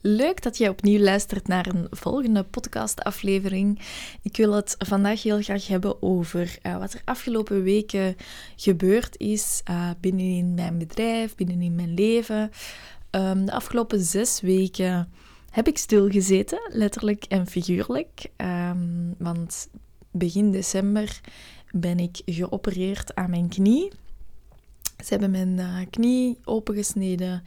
Leuk dat jij opnieuw luistert naar een volgende podcastaflevering. Ik wil het vandaag heel graag hebben over uh, wat er afgelopen weken gebeurd is uh, binnenin mijn bedrijf, binnenin mijn leven. Um, de afgelopen zes weken heb ik stilgezeten, letterlijk en figuurlijk. Um, want begin december ben ik geopereerd aan mijn knie. Ze hebben mijn uh, knie opengesneden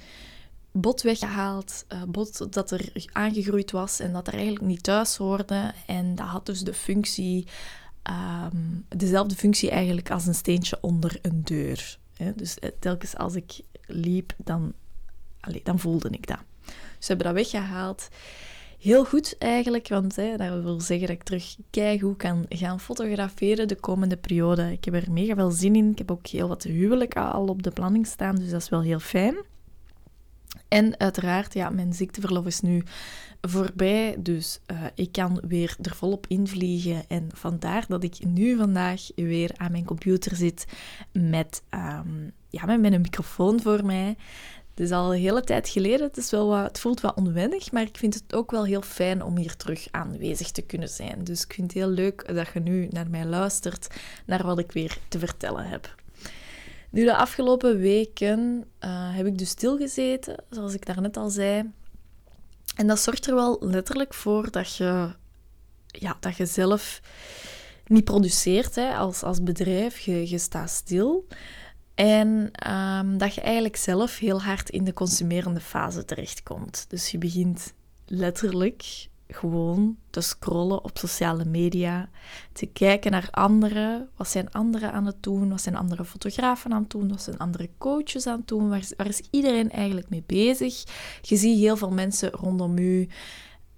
bot weggehaald. Uh, bot dat er aangegroeid was en dat er eigenlijk niet thuis hoorde. En dat had dus de functie, um, dezelfde functie eigenlijk als een steentje onder een deur. Hè? Dus eh, telkens als ik liep, dan, allez, dan voelde ik dat. Ze hebben dat weggehaald. Heel goed eigenlijk, want hè, dat wil zeggen dat ik terug hoe kan gaan fotograferen de komende periode. Ik heb er mega veel zin in. Ik heb ook heel wat huwelijk al op de planning staan, dus dat is wel heel fijn. En uiteraard, ja, mijn ziekteverlof is nu voorbij, dus uh, ik kan weer er volop invliegen. En vandaar dat ik nu vandaag weer aan mijn computer zit met, um, ja, met een microfoon voor mij. Het is al een hele tijd geleden, het, is wel wat, het voelt wat onwennig, maar ik vind het ook wel heel fijn om hier terug aanwezig te kunnen zijn. Dus ik vind het heel leuk dat je nu naar mij luistert, naar wat ik weer te vertellen heb. Nu, de afgelopen weken uh, heb ik dus stilgezeten, zoals ik daarnet al zei. En dat zorgt er wel letterlijk voor dat je, ja, dat je zelf niet produceert hè, als, als bedrijf. Je, je staat stil. En um, dat je eigenlijk zelf heel hard in de consumerende fase terechtkomt. Dus je begint letterlijk gewoon te scrollen op sociale media, te kijken naar anderen. Wat zijn anderen aan het doen? Wat zijn andere fotografen aan het doen? Wat zijn andere coaches aan het doen? Waar is, iedereen eigenlijk mee bezig? Je ziet heel veel mensen rondom u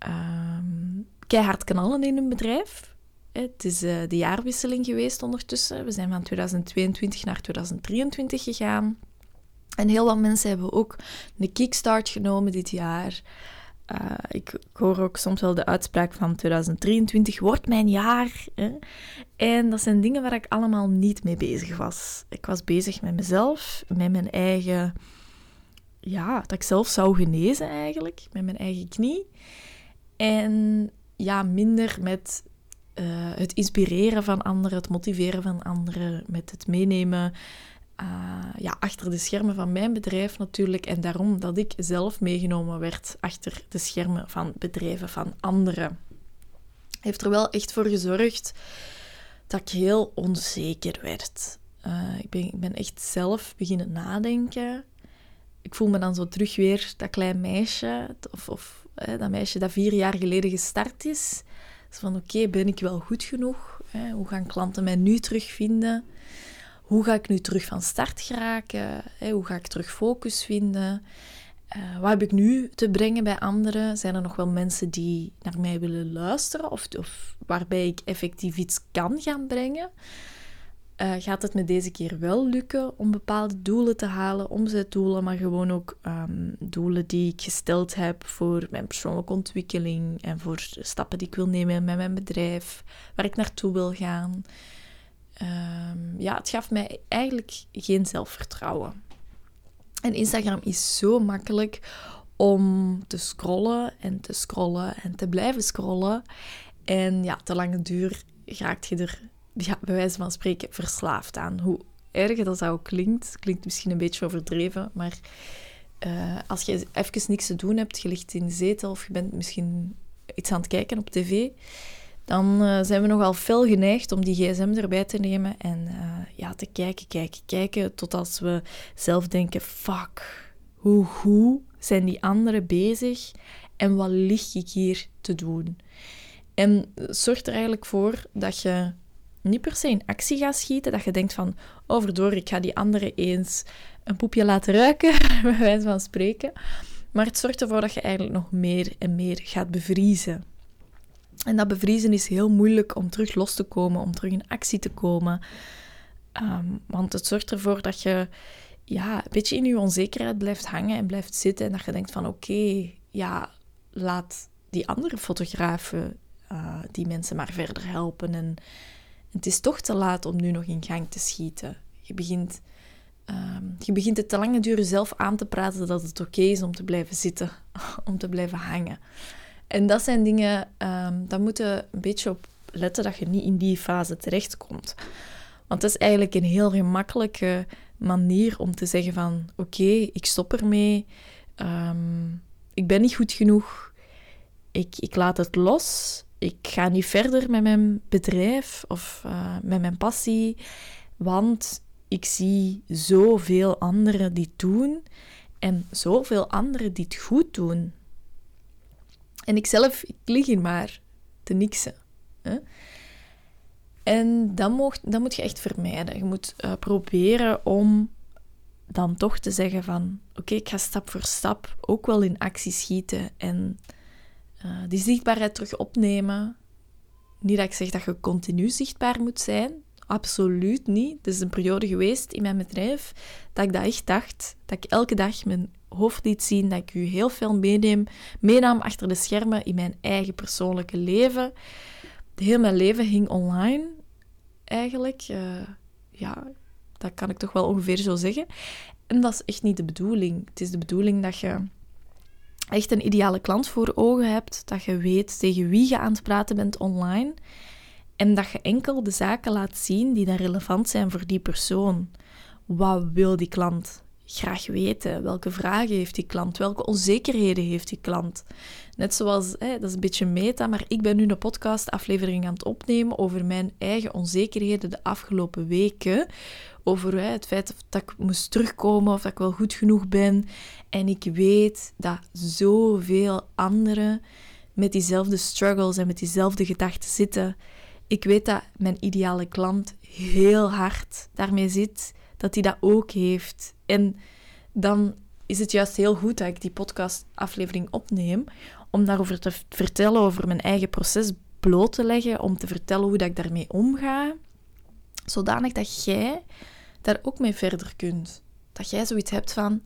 um, keihard knallen in hun bedrijf. Het is uh, de jaarwisseling geweest ondertussen. We zijn van 2022 naar 2023 gegaan. En heel wat mensen hebben ook een kickstart genomen dit jaar. Uh, ik, hoor ook soms wel de uitspraak van 2023 wordt mijn jaar. Hè? En dat zijn dingen waar ik allemaal niet mee bezig was. Ik was bezig met mezelf, met mijn eigen... Ja, dat ik zelf zou genezen eigenlijk, met mijn eigen knie. En ja, minder met uh, het inspireren van anderen, het motiveren van anderen, met het meenemen uh, ja, achter de schermen van mijn bedrijf natuurlijk. En daarom dat ik zelf meegenomen werd achter de schermen van bedrijven van anderen. Heeft er wel echt voor gezorgd dat ik heel onzeker werd. Uh, ik, ben, ik ben echt zelf beginnen nadenken. Ik voel me dan zo terug weer dat klein meisje, of, of dat meisje dat vier jaar geleden gestart is. Dus van oké, ben ik wel goed genoeg? Hoe gaan klanten mij nu terugvinden? Hoe ga ik nu terug van start geraken? Hoe ga ik terug focus vinden? Uh, wat heb ik nu te brengen bij anderen? Zijn er nog wel mensen die naar mij willen luisteren of, of waarbij ik effectief iets kan gaan brengen? Uh, gaat het me deze keer wel lukken om bepaalde doelen te halen, omzetdoelen, maar gewoon ook um, doelen die ik gesteld heb voor mijn persoonlijke ontwikkeling en voor stappen die ik wil nemen met mijn bedrijf, waar ik naartoe wil gaan? Um, ja, het gaf mij eigenlijk geen zelfvertrouwen. En Instagram is zo makkelijk om te scrollen en te scrollen en te blijven scrollen. En ja, te lange duur raakt je er, ja, bij wijze van spreken, verslaafd aan. Hoe erg dat ook klinkt, klinkt misschien een beetje overdreven, maar uh, als je even niks te doen hebt, je ligt in de zetel of je bent misschien iets aan het kijken op tv, dan uh, zijn we nogal fel geneigd om die gsm erbij te nemen en uh, ja, te kijken, kijken, kijken, tot we zelf denken, fuck, hoe goed zijn die anderen bezig en wat lig ik hier te doen? En zorgt er eigenlijk voor dat je niet per se in actie gaat schieten, dat je denkt van, oh, ik ga die anderen eens een poepje laten ruiken, bij wijze van spreken. Maar het zorgt ervoor dat je eigenlijk nog meer en meer gaat bevriezen. En dat bevriezen is heel moeilijk om terug los te komen, om terug in actie te komen. Ehm, want het zorgt ervoor dat je ja, een beetje in je onzekerheid blijft hangen en blijft zitten. En dat je denkt van oké, ja, laat die andere fotografen uh, die mensen maar verder helpen. En het is toch te laat om nu nog in gang te schieten. Je begint ehm, je begint het te lange duur jezelf aan te praten dat het oké is om te blijven zitten, om te blijven hangen. En dat zijn dingen, um, daar moet je een beetje op letten dat je niet in die fase terechtkomt. Want dat is eigenlijk een heel gemakkelijke manier om te zeggen van oké, ik stop ermee, um, ik ben niet goed genoeg, ik, ik laat het los, ik ga niet verder met mijn bedrijf of uh, met mijn passie, want ik zie zoveel anderen die het doen. En zoveel anderen die het goed doen. En ikzelf, ik lig hier maar te niksen. Hè? En dat, mocht, moet je echt vermijden. Je moet uh, proberen om dan toch te zeggen van... Oké, ik ga stap voor stap ook wel in actie schieten en uh, die zichtbaarheid terug opnemen. Niet dat ik zeg dat je continu zichtbaar moet zijn. Absoluut niet. Het is een periode geweest in mijn bedrijf dat ik dat echt dacht. Dat ik elke dag mijn hoofd liet zien, dat ik u heel veel meeneem, meenam achter de schermen in mijn eigen persoonlijke leven. Heel mijn leven hing online, eigenlijk. Uh, ja, dat kan ik toch wel ongeveer zo zeggen. En dat is echt niet de bedoeling. Het is de bedoeling dat je echt een ideale klant voor ogen hebt, dat je weet tegen wie je aan het praten bent online en dat je enkel de zaken laat zien die dan relevant zijn voor die persoon. Wat wil die klant graag weten? Welke vragen heeft die klant? Welke onzekerheden heeft die klant? Net zoals, hè, dat is een beetje meta, maar ik ben nu een podcastaflevering aan het opnemen over mijn eigen onzekerheden de afgelopen weken. Over het feit dat ik moest terugkomen of dat ik wel goed genoeg ben. En ik weet dat zoveel anderen met diezelfde struggles en met diezelfde gedachten zitten. Ik weet dat mijn ideale klant heel hard daarmee zit, dat hij dat ook heeft. En dan is het juist heel goed dat ik die podcastaflevering opneem, om daarover te vertellen, over mijn eigen proces bloot te leggen, om te vertellen hoe dat ik daarmee omga, zodanig dat jij daar ook mee verder kunt. Dat jij zoiets hebt van,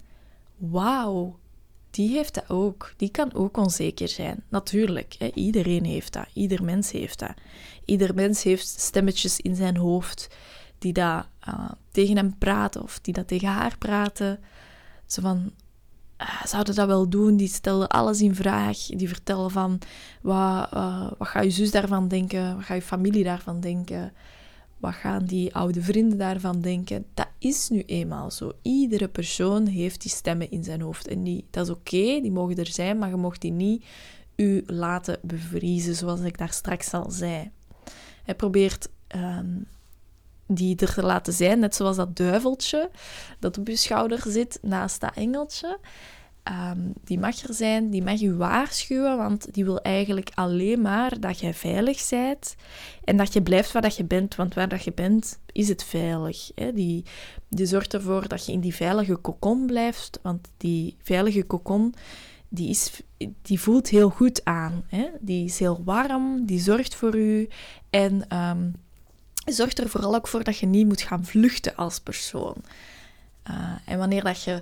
wauw, die heeft dat ook. Die kan ook onzeker zijn. Natuurlijk, hè, iedereen heeft dat. Ieder mens heeft dat. Ieder mens heeft stemmetjes in zijn hoofd die dat uh, tegen hem praten of die dat tegen haar praten. Zo van, uh, zouden dat wel doen? Die stellen alles in vraag. Die vertellen van, wat, uh, wat gaat je zus daarvan denken? Wat gaat je familie daarvan denken? Wat gaan die oude vrienden daarvan denken? Dat is nu eenmaal zo. Iedere persoon heeft die stemmen in zijn hoofd. En die, dat is oké, die mogen er zijn, maar je mocht die niet u laten bevriezen, zoals ik daar straks al zei. Hij probeert um, die er te laten zijn, net zoals dat duiveltje dat op je schouder zit naast dat engeltje. Um, die mag er zijn, die mag je waarschuwen, want die wil eigenlijk alleen maar dat jij veilig bent en dat je blijft waar dat je bent, want waar dat je bent is het veilig. Hè? Die, die zorgt ervoor dat je in die veilige kokon blijft, want die veilige kokon die, is, die voelt heel goed aan. Hè? Die is heel warm, die zorgt voor u en um, zorgt er vooral ook voor dat je niet moet gaan vluchten als persoon. Uh, en wanneer dat je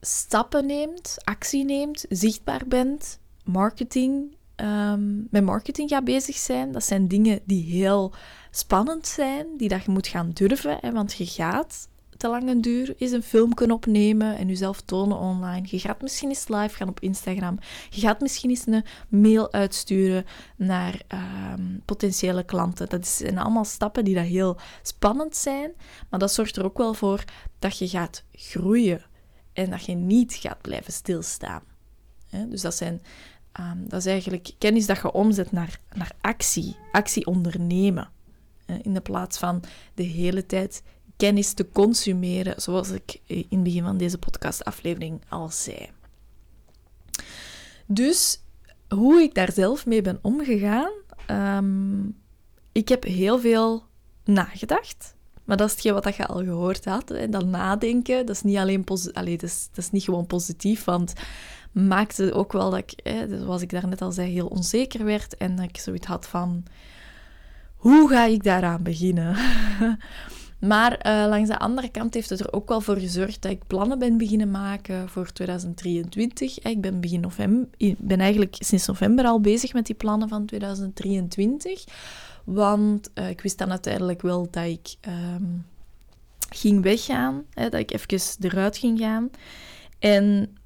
stappen neemt, actie neemt, zichtbaar bent, marketing, um, met marketing gaat bezig zijn. Dat zijn dingen die heel spannend zijn, die dat je moet gaan durven. Hè, want je gaat te lang een duur eens een filmpje opnemen en jezelf tonen online. Je gaat misschien eens live gaan op Instagram. Je gaat misschien eens een mail uitsturen naar um, potentiële klanten. Dat zijn allemaal stappen die dat heel spannend zijn, maar dat zorgt er ook wel voor dat je gaat groeien en dat je niet gaat blijven stilstaan. Dus dat, zijn, um, dat is eigenlijk kennis dat je omzet naar, naar actie, actie ondernemen. In de plaats van de hele tijd kennis te consumeren, zoals ik in het begin van deze podcastaflevering al zei. Dus hoe ik daar zelf mee ben omgegaan, um, ik heb heel veel nagedacht. Maar dat is hetgeen wat je al gehoord had. En dat nadenken, dat is niet alleen Allee, dat, is, dat is niet gewoon positief, want maakte ook wel dat ik, hè, zoals ik daarnet al zei, heel onzeker werd. En dat ik zoiets had van, hoe ga ik daaraan beginnen? maar uh, langs de andere kant heeft het er ook wel voor gezorgd dat ik plannen ben beginnen maken voor 2023. Ik ben, begin november, ben eigenlijk sinds november al bezig met die plannen van 2023. Want uh, ik wist dan uiteindelijk wel dat ik um, ging weggaan, hè, dat ik even eruit ging gaan. En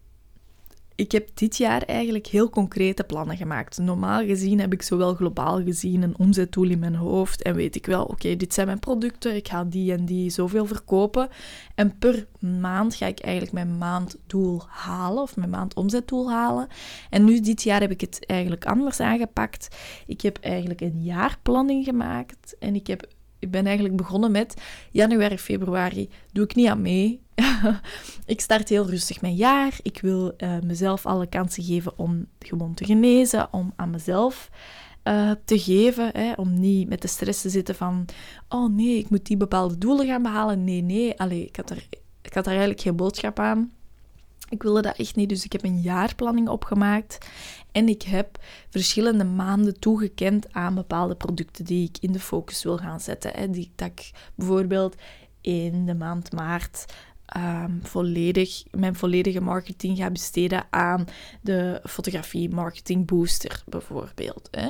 ik heb dit jaar eigenlijk heel concrete plannen gemaakt. Normaal gezien heb ik zowel globaal gezien een omzetdoel in mijn hoofd en weet ik wel, oké, dit zijn mijn producten, ik ga die en die zoveel verkopen. En per maand ga ik eigenlijk mijn maanddoel halen of mijn maandomzetdoel halen. En nu dit jaar heb ik het eigenlijk anders aangepakt. Ik heb eigenlijk een jaarplanning gemaakt en ik heb ik ben eigenlijk begonnen met januari, februari doe ik niet aan mee. ik start heel rustig mijn jaar. Ik wil uh, mezelf alle kansen geven om gewoon te genezen, om aan mezelf uh, te geven. Hè, om niet met de stress te zitten van, oh nee, ik moet die bepaalde doelen gaan behalen. Nee, nee, Allee, ik, had er, ik had er eigenlijk geen boodschap aan. Ik wilde dat echt niet, dus ik heb een jaarplanning opgemaakt. En ik heb verschillende maanden toegekend aan bepaalde producten die ik in de focus wil gaan zetten. Hè. Die, dat ik bijvoorbeeld in de maand maart um, volledig, mijn volledige marketing ga besteden aan de fotografie marketing booster bijvoorbeeld. Hè.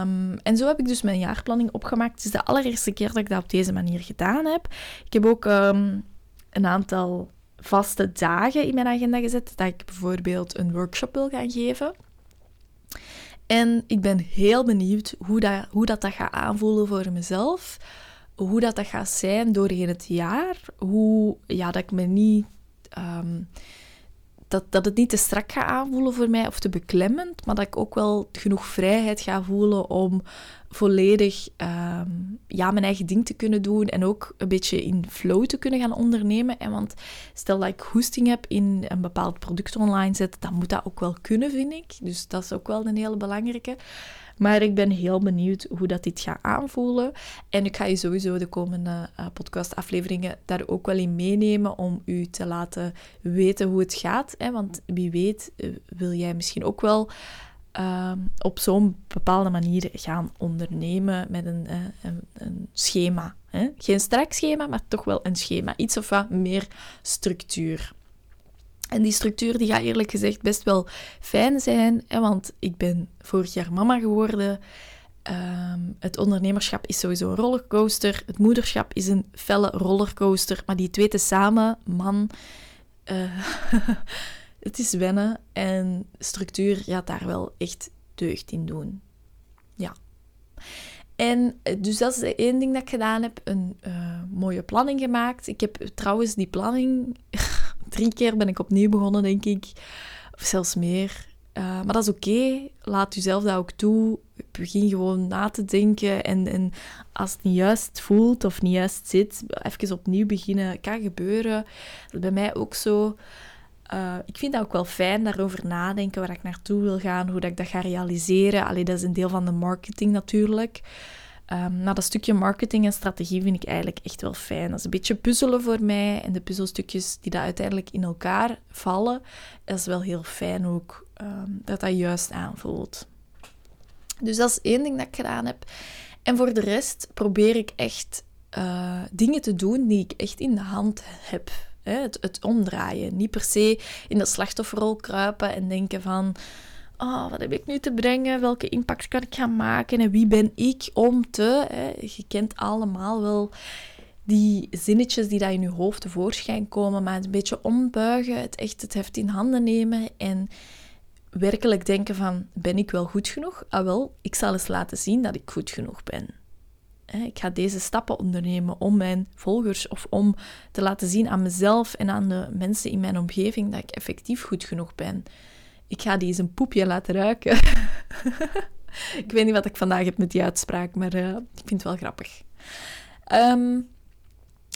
Um, en zo heb ik dus mijn jaarplanning opgemaakt. Het is de allereerste keer dat ik dat op deze manier gedaan heb. Ik heb ook um, een aantal vaste dagen in mijn agenda gezet. Dat ik bijvoorbeeld een workshop wil gaan geven. En ik ben heel benieuwd hoe dat, hoe dat, dat gaat aanvoelen voor mezelf. Hoe dat, dat gaat zijn doorheen het jaar. Hoe ja, dat ik me niet. Um, dat, dat het niet te strak gaat aanvoelen voor mij of te beklemmend, maar dat ik ook wel genoeg vrijheid ga voelen om volledig ehm, ja, mijn eigen ding te kunnen doen en ook een beetje in flow te kunnen gaan ondernemen. En want stel dat ik hoesting heb in een bepaald product online zetten, dan moet dat ook wel kunnen, vind ik. Dus dat is ook wel een hele belangrijke. Maar ik ben heel benieuwd hoe dat dit gaat aanvoelen. En ik ga je sowieso de komende uh, podcastafleveringen daar ook wel in meenemen om u te laten weten hoe het gaat. Hè? Want wie weet eh, wil jij misschien ook wel Ehm, op zo'n bepaalde manier gaan ondernemen met een, uh, een, een schema. Hè? Geen strak schema, maar toch wel een schema. Iets of wat meer structuur. En die structuur die gaat eerlijk gezegd best wel fijn zijn, hè, want ik ben vorig jaar mama geworden. Ehm, het ondernemerschap is sowieso een rollercoaster. Het moederschap is een felle rollercoaster. Maar die twee samen, man, uh, het is wennen en structuur gaat daar wel echt deugd in doen. Ja. En eh, dus dat is één ding dat ik gedaan heb, een uh, mooie planning gemaakt. Ik heb trouwens die planning, drie keer ben ik opnieuw begonnen, denk ik. Of zelfs meer. Uh, maar dat is oké. Okay. Laat jezelf dat ook toe. Begin gewoon na te denken. En, en als het niet juist voelt of niet juist zit, even opnieuw beginnen. kan gebeuren. Dat is bij mij ook zo. Uh, ik vind dat ook wel fijn, daarover nadenken, waar ik naartoe wil gaan, hoe dat ik dat ga realiseren. Allee, dat is een deel van de marketing natuurlijk. Um, maar dat stukje marketing en strategie vind ik eigenlijk echt wel fijn. Dat is een beetje puzzelen voor mij. En de puzzelstukjes die dat uiteindelijk in elkaar vallen, is wel heel fijn ook um, dat dat juist aanvoelt. Dus dat is één ding dat ik gedaan heb. En voor de rest probeer ik echt uh, dingen te doen die ik echt in de hand heb. Het, het omdraaien. Niet per se in de slachtofferrol kruipen en denken van... Oh, wat heb ik nu te brengen? Welke impact kan ik gaan maken? En wie ben ik om te... Hè? Je kent allemaal wel die zinnetjes die daar in je hoofd tevoorschijn komen, maar een beetje ombuigen, het echt het heft in handen nemen en werkelijk denken van, ben ik wel goed genoeg? Ah wel, ik zal eens laten zien dat ik goed genoeg ben. Ik ga deze stappen ondernemen om mijn volgers of om te laten zien aan mezelf en aan de mensen in mijn omgeving dat ik effectief goed genoeg ben. Ik ga die eens een poepje laten ruiken. ik weet niet wat ik vandaag heb met die uitspraak, maar uh, ik vind het wel grappig. Ehm,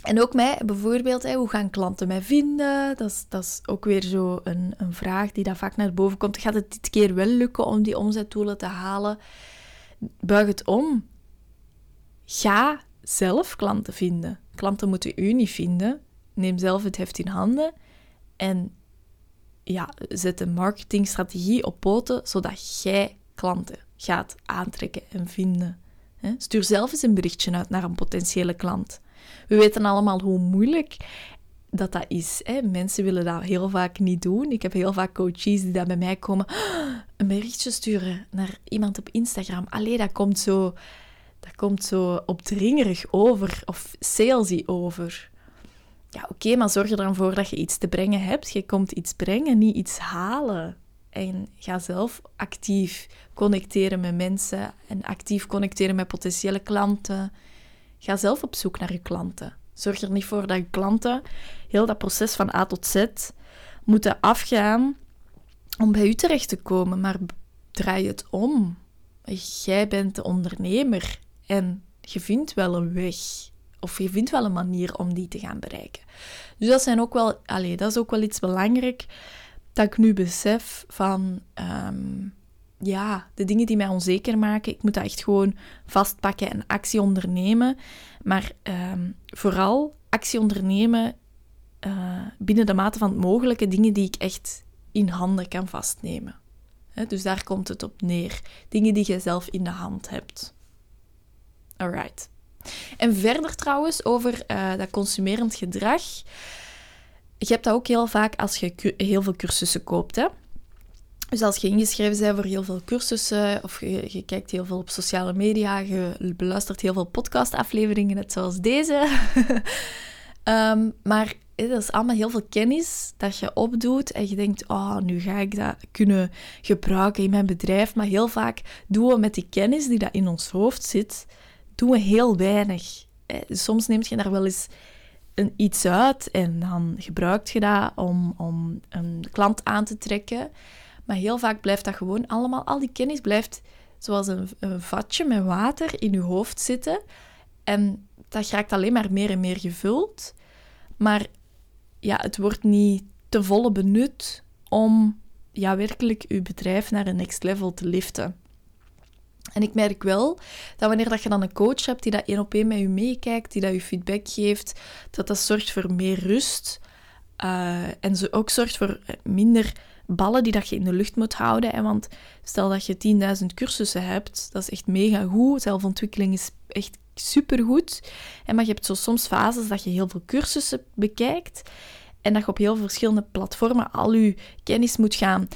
en ook mij, bijvoorbeeld, hoe gaan klanten mij vinden? Dat is, dat is ook weer zo een, een vraag die daar vaak naar boven komt. Gaat het dit keer wel lukken om die omzetdoelen te halen? Buig het om. Ga zelf klanten vinden. Klanten moeten u niet vinden. Neem zelf het heft in handen en ja, zet een marketingstrategie op poten zodat jij klanten gaat aantrekken en vinden. Stuur zelf eens een berichtje uit naar een potentiële klant. We weten allemaal hoe moeilijk dat dat is. Hè? Mensen willen dat heel vaak niet doen. Ik heb heel vaak coaches die daar bij mij komen. Een berichtje sturen naar iemand op Instagram. Allee, dat komt zo dat komt zo opdringerig over of salesy over. Ja, oké, maar zorg er dan voor dat je iets te brengen hebt. Je komt iets brengen, niet iets halen. En ga zelf actief connecteren met mensen en actief connecteren met potentiële klanten. Ga zelf op zoek naar je klanten. Zorg er niet voor dat je klanten heel dat proces van A tot Z moeten afgaan om bij u terecht te komen. Maar draai het om. Jij bent de ondernemer en je vindt wel een weg. Of je vindt wel een manier om die te gaan bereiken. Dus dat, zijn ook wel, allez, dat is ook wel iets belangrijk dat ik nu besef van ehm, ja, de dingen die mij onzeker maken. Ik moet dat echt gewoon vastpakken en actie ondernemen. Maar um, vooral actie ondernemen uh, binnen de mate van het mogelijke dingen die ik echt in handen kan vastnemen. dus daar komt het op neer. Dingen die je zelf in de hand hebt. Alright. En verder trouwens over uh, dat consumerend gedrag. Je hebt dat ook heel vaak als je heel veel cursussen koopt. Hè? Dus als je ingeschreven bent voor heel veel cursussen, of je, kijkt heel veel op sociale media, je beluistert heel veel podcastafleveringen, net zoals deze. um, maar dat is allemaal heel veel kennis dat je opdoet en je denkt, oh, nu ga ik dat kunnen gebruiken in mijn bedrijf. Maar heel vaak doen we met die kennis die dat in ons hoofd zit, doen we heel weinig. Soms neemt je daar wel eens een, iets uit en dan gebruik je dat om, om een klant aan te trekken. Maar heel vaak blijft dat gewoon allemaal, al die kennis blijft zoals een, een vatje met water in je hoofd zitten. En dat raakt alleen maar meer en meer gevuld. Maar ja, het wordt niet te volle benut om ja, werkelijk uw bedrijf naar een next level te liften. En ik merk wel dat wanneer dat je dan een coach hebt die dat één op één met je meekijkt, die dat je feedback geeft, dat dat zorgt voor meer rust. Uh, en ze ook zorgt voor minder ballen die dat je in de lucht moet houden. Hè? Want stel dat je 10.000 cursussen hebt, dat is echt mega goed. Zelfontwikkeling is echt supergoed. En maar je hebt zo soms fases dat je heel veel cursussen bekijkt en dat je op heel verschillende platformen al je kennis moet gaan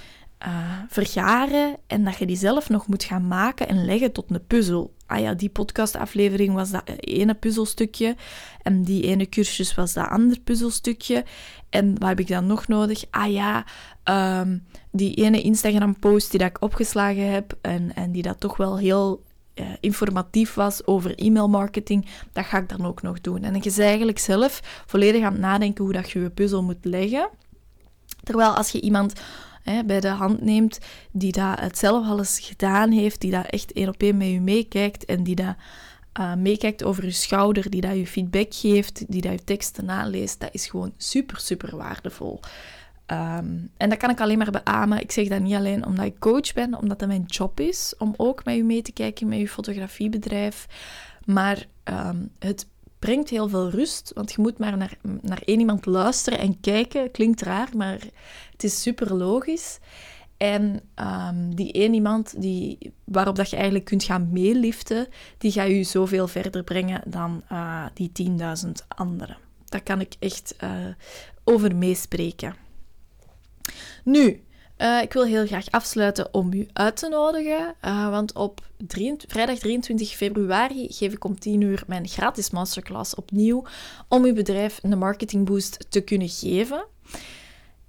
uh, vergaren en dat je die zelf nog moet gaan maken en leggen tot een puzzel. Ah ja, die podcastaflevering was dat ene puzzelstukje en die ene cursus was dat andere puzzelstukje. En wat heb ik dan nog nodig? Ah ja, um, die ene Instagram-post die dat ik opgeslagen heb en, en die dat toch wel heel uh, informatief was over e-mailmarketing, dat ga ik dan ook nog doen. En je is eigenlijk zelf volledig aan het nadenken hoe dat je je puzzel moet leggen. Terwijl als je iemand bij de hand neemt die dat het zelf al gedaan heeft, die dat echt één op één met je meekijkt en die dat uh, meekijkt over je schouder, die dat je feedback geeft, die dat je teksten naleest, dat is gewoon super, super waardevol. Ehm, en dat kan ik alleen maar beamen. Ik zeg dat niet alleen omdat ik coach ben, omdat dat mijn job is om ook met u mee te kijken met uw fotografiebedrijf. Maar ehm, het brengt heel veel rust, want je moet maar naar, naar één iemand luisteren en kijken. Klinkt raar, maar het is super logisch. En um, die één iemand die, waarop dat je eigenlijk kunt gaan meeliften, die gaat je zoveel verder brengen dan uh, die 10.000 anderen. Daar kan ik echt uh, over meespreken. Nu, uh, ik wil heel graag afsluiten om u uit te nodigen, uh, want op 23, vrijdag 23 februari geef ik om 10 uur mijn gratis masterclass opnieuw om uw bedrijf een marketingboost te kunnen geven.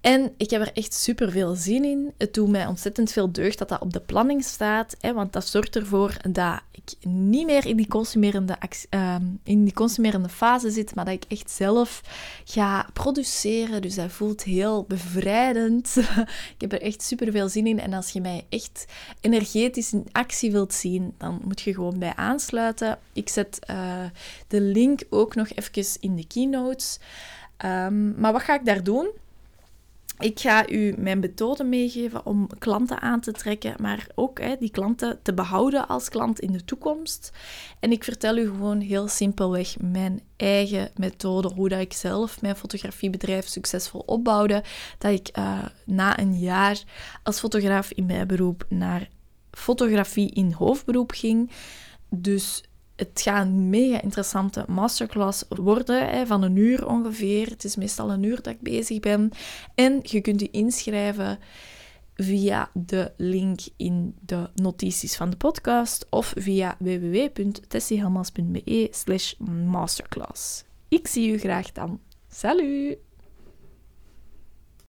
En ik heb er echt super veel zin in. Het doet mij ontzettend veel deugd dat dat op de planning staat. Hè, want dat zorgt ervoor dat ik niet meer in die, consumerende, uh, in die consumerende fase zit, maar dat ik echt zelf ga produceren. Dus dat voelt heel bevrijdend. ik heb er echt super veel zin in. En als je mij echt energetisch in actie wilt zien, dan moet je gewoon bij aansluiten. Ik zet uh, de link ook nog even in de keynotes. Um, maar wat ga ik daar doen? Ik ga u mijn methode meegeven om klanten aan te trekken, maar ook hè, die klanten te behouden als klant in de toekomst. En ik vertel u gewoon heel simpelweg mijn eigen methode, hoe dat ik zelf mijn fotografiebedrijf succesvol opbouwde. Dat ik uh, na een jaar als fotograaf in mijn beroep naar fotografie in hoofdberoep ging. Dus het gaat een mega interessante masterclass worden, hè, van een uur ongeveer. Het is meestal een uur dat ik bezig ben. En je kunt je inschrijven via de link in de notities van de podcast of via www.tessiehelmas.be slash masterclass. Ik zie u graag dan. Salut!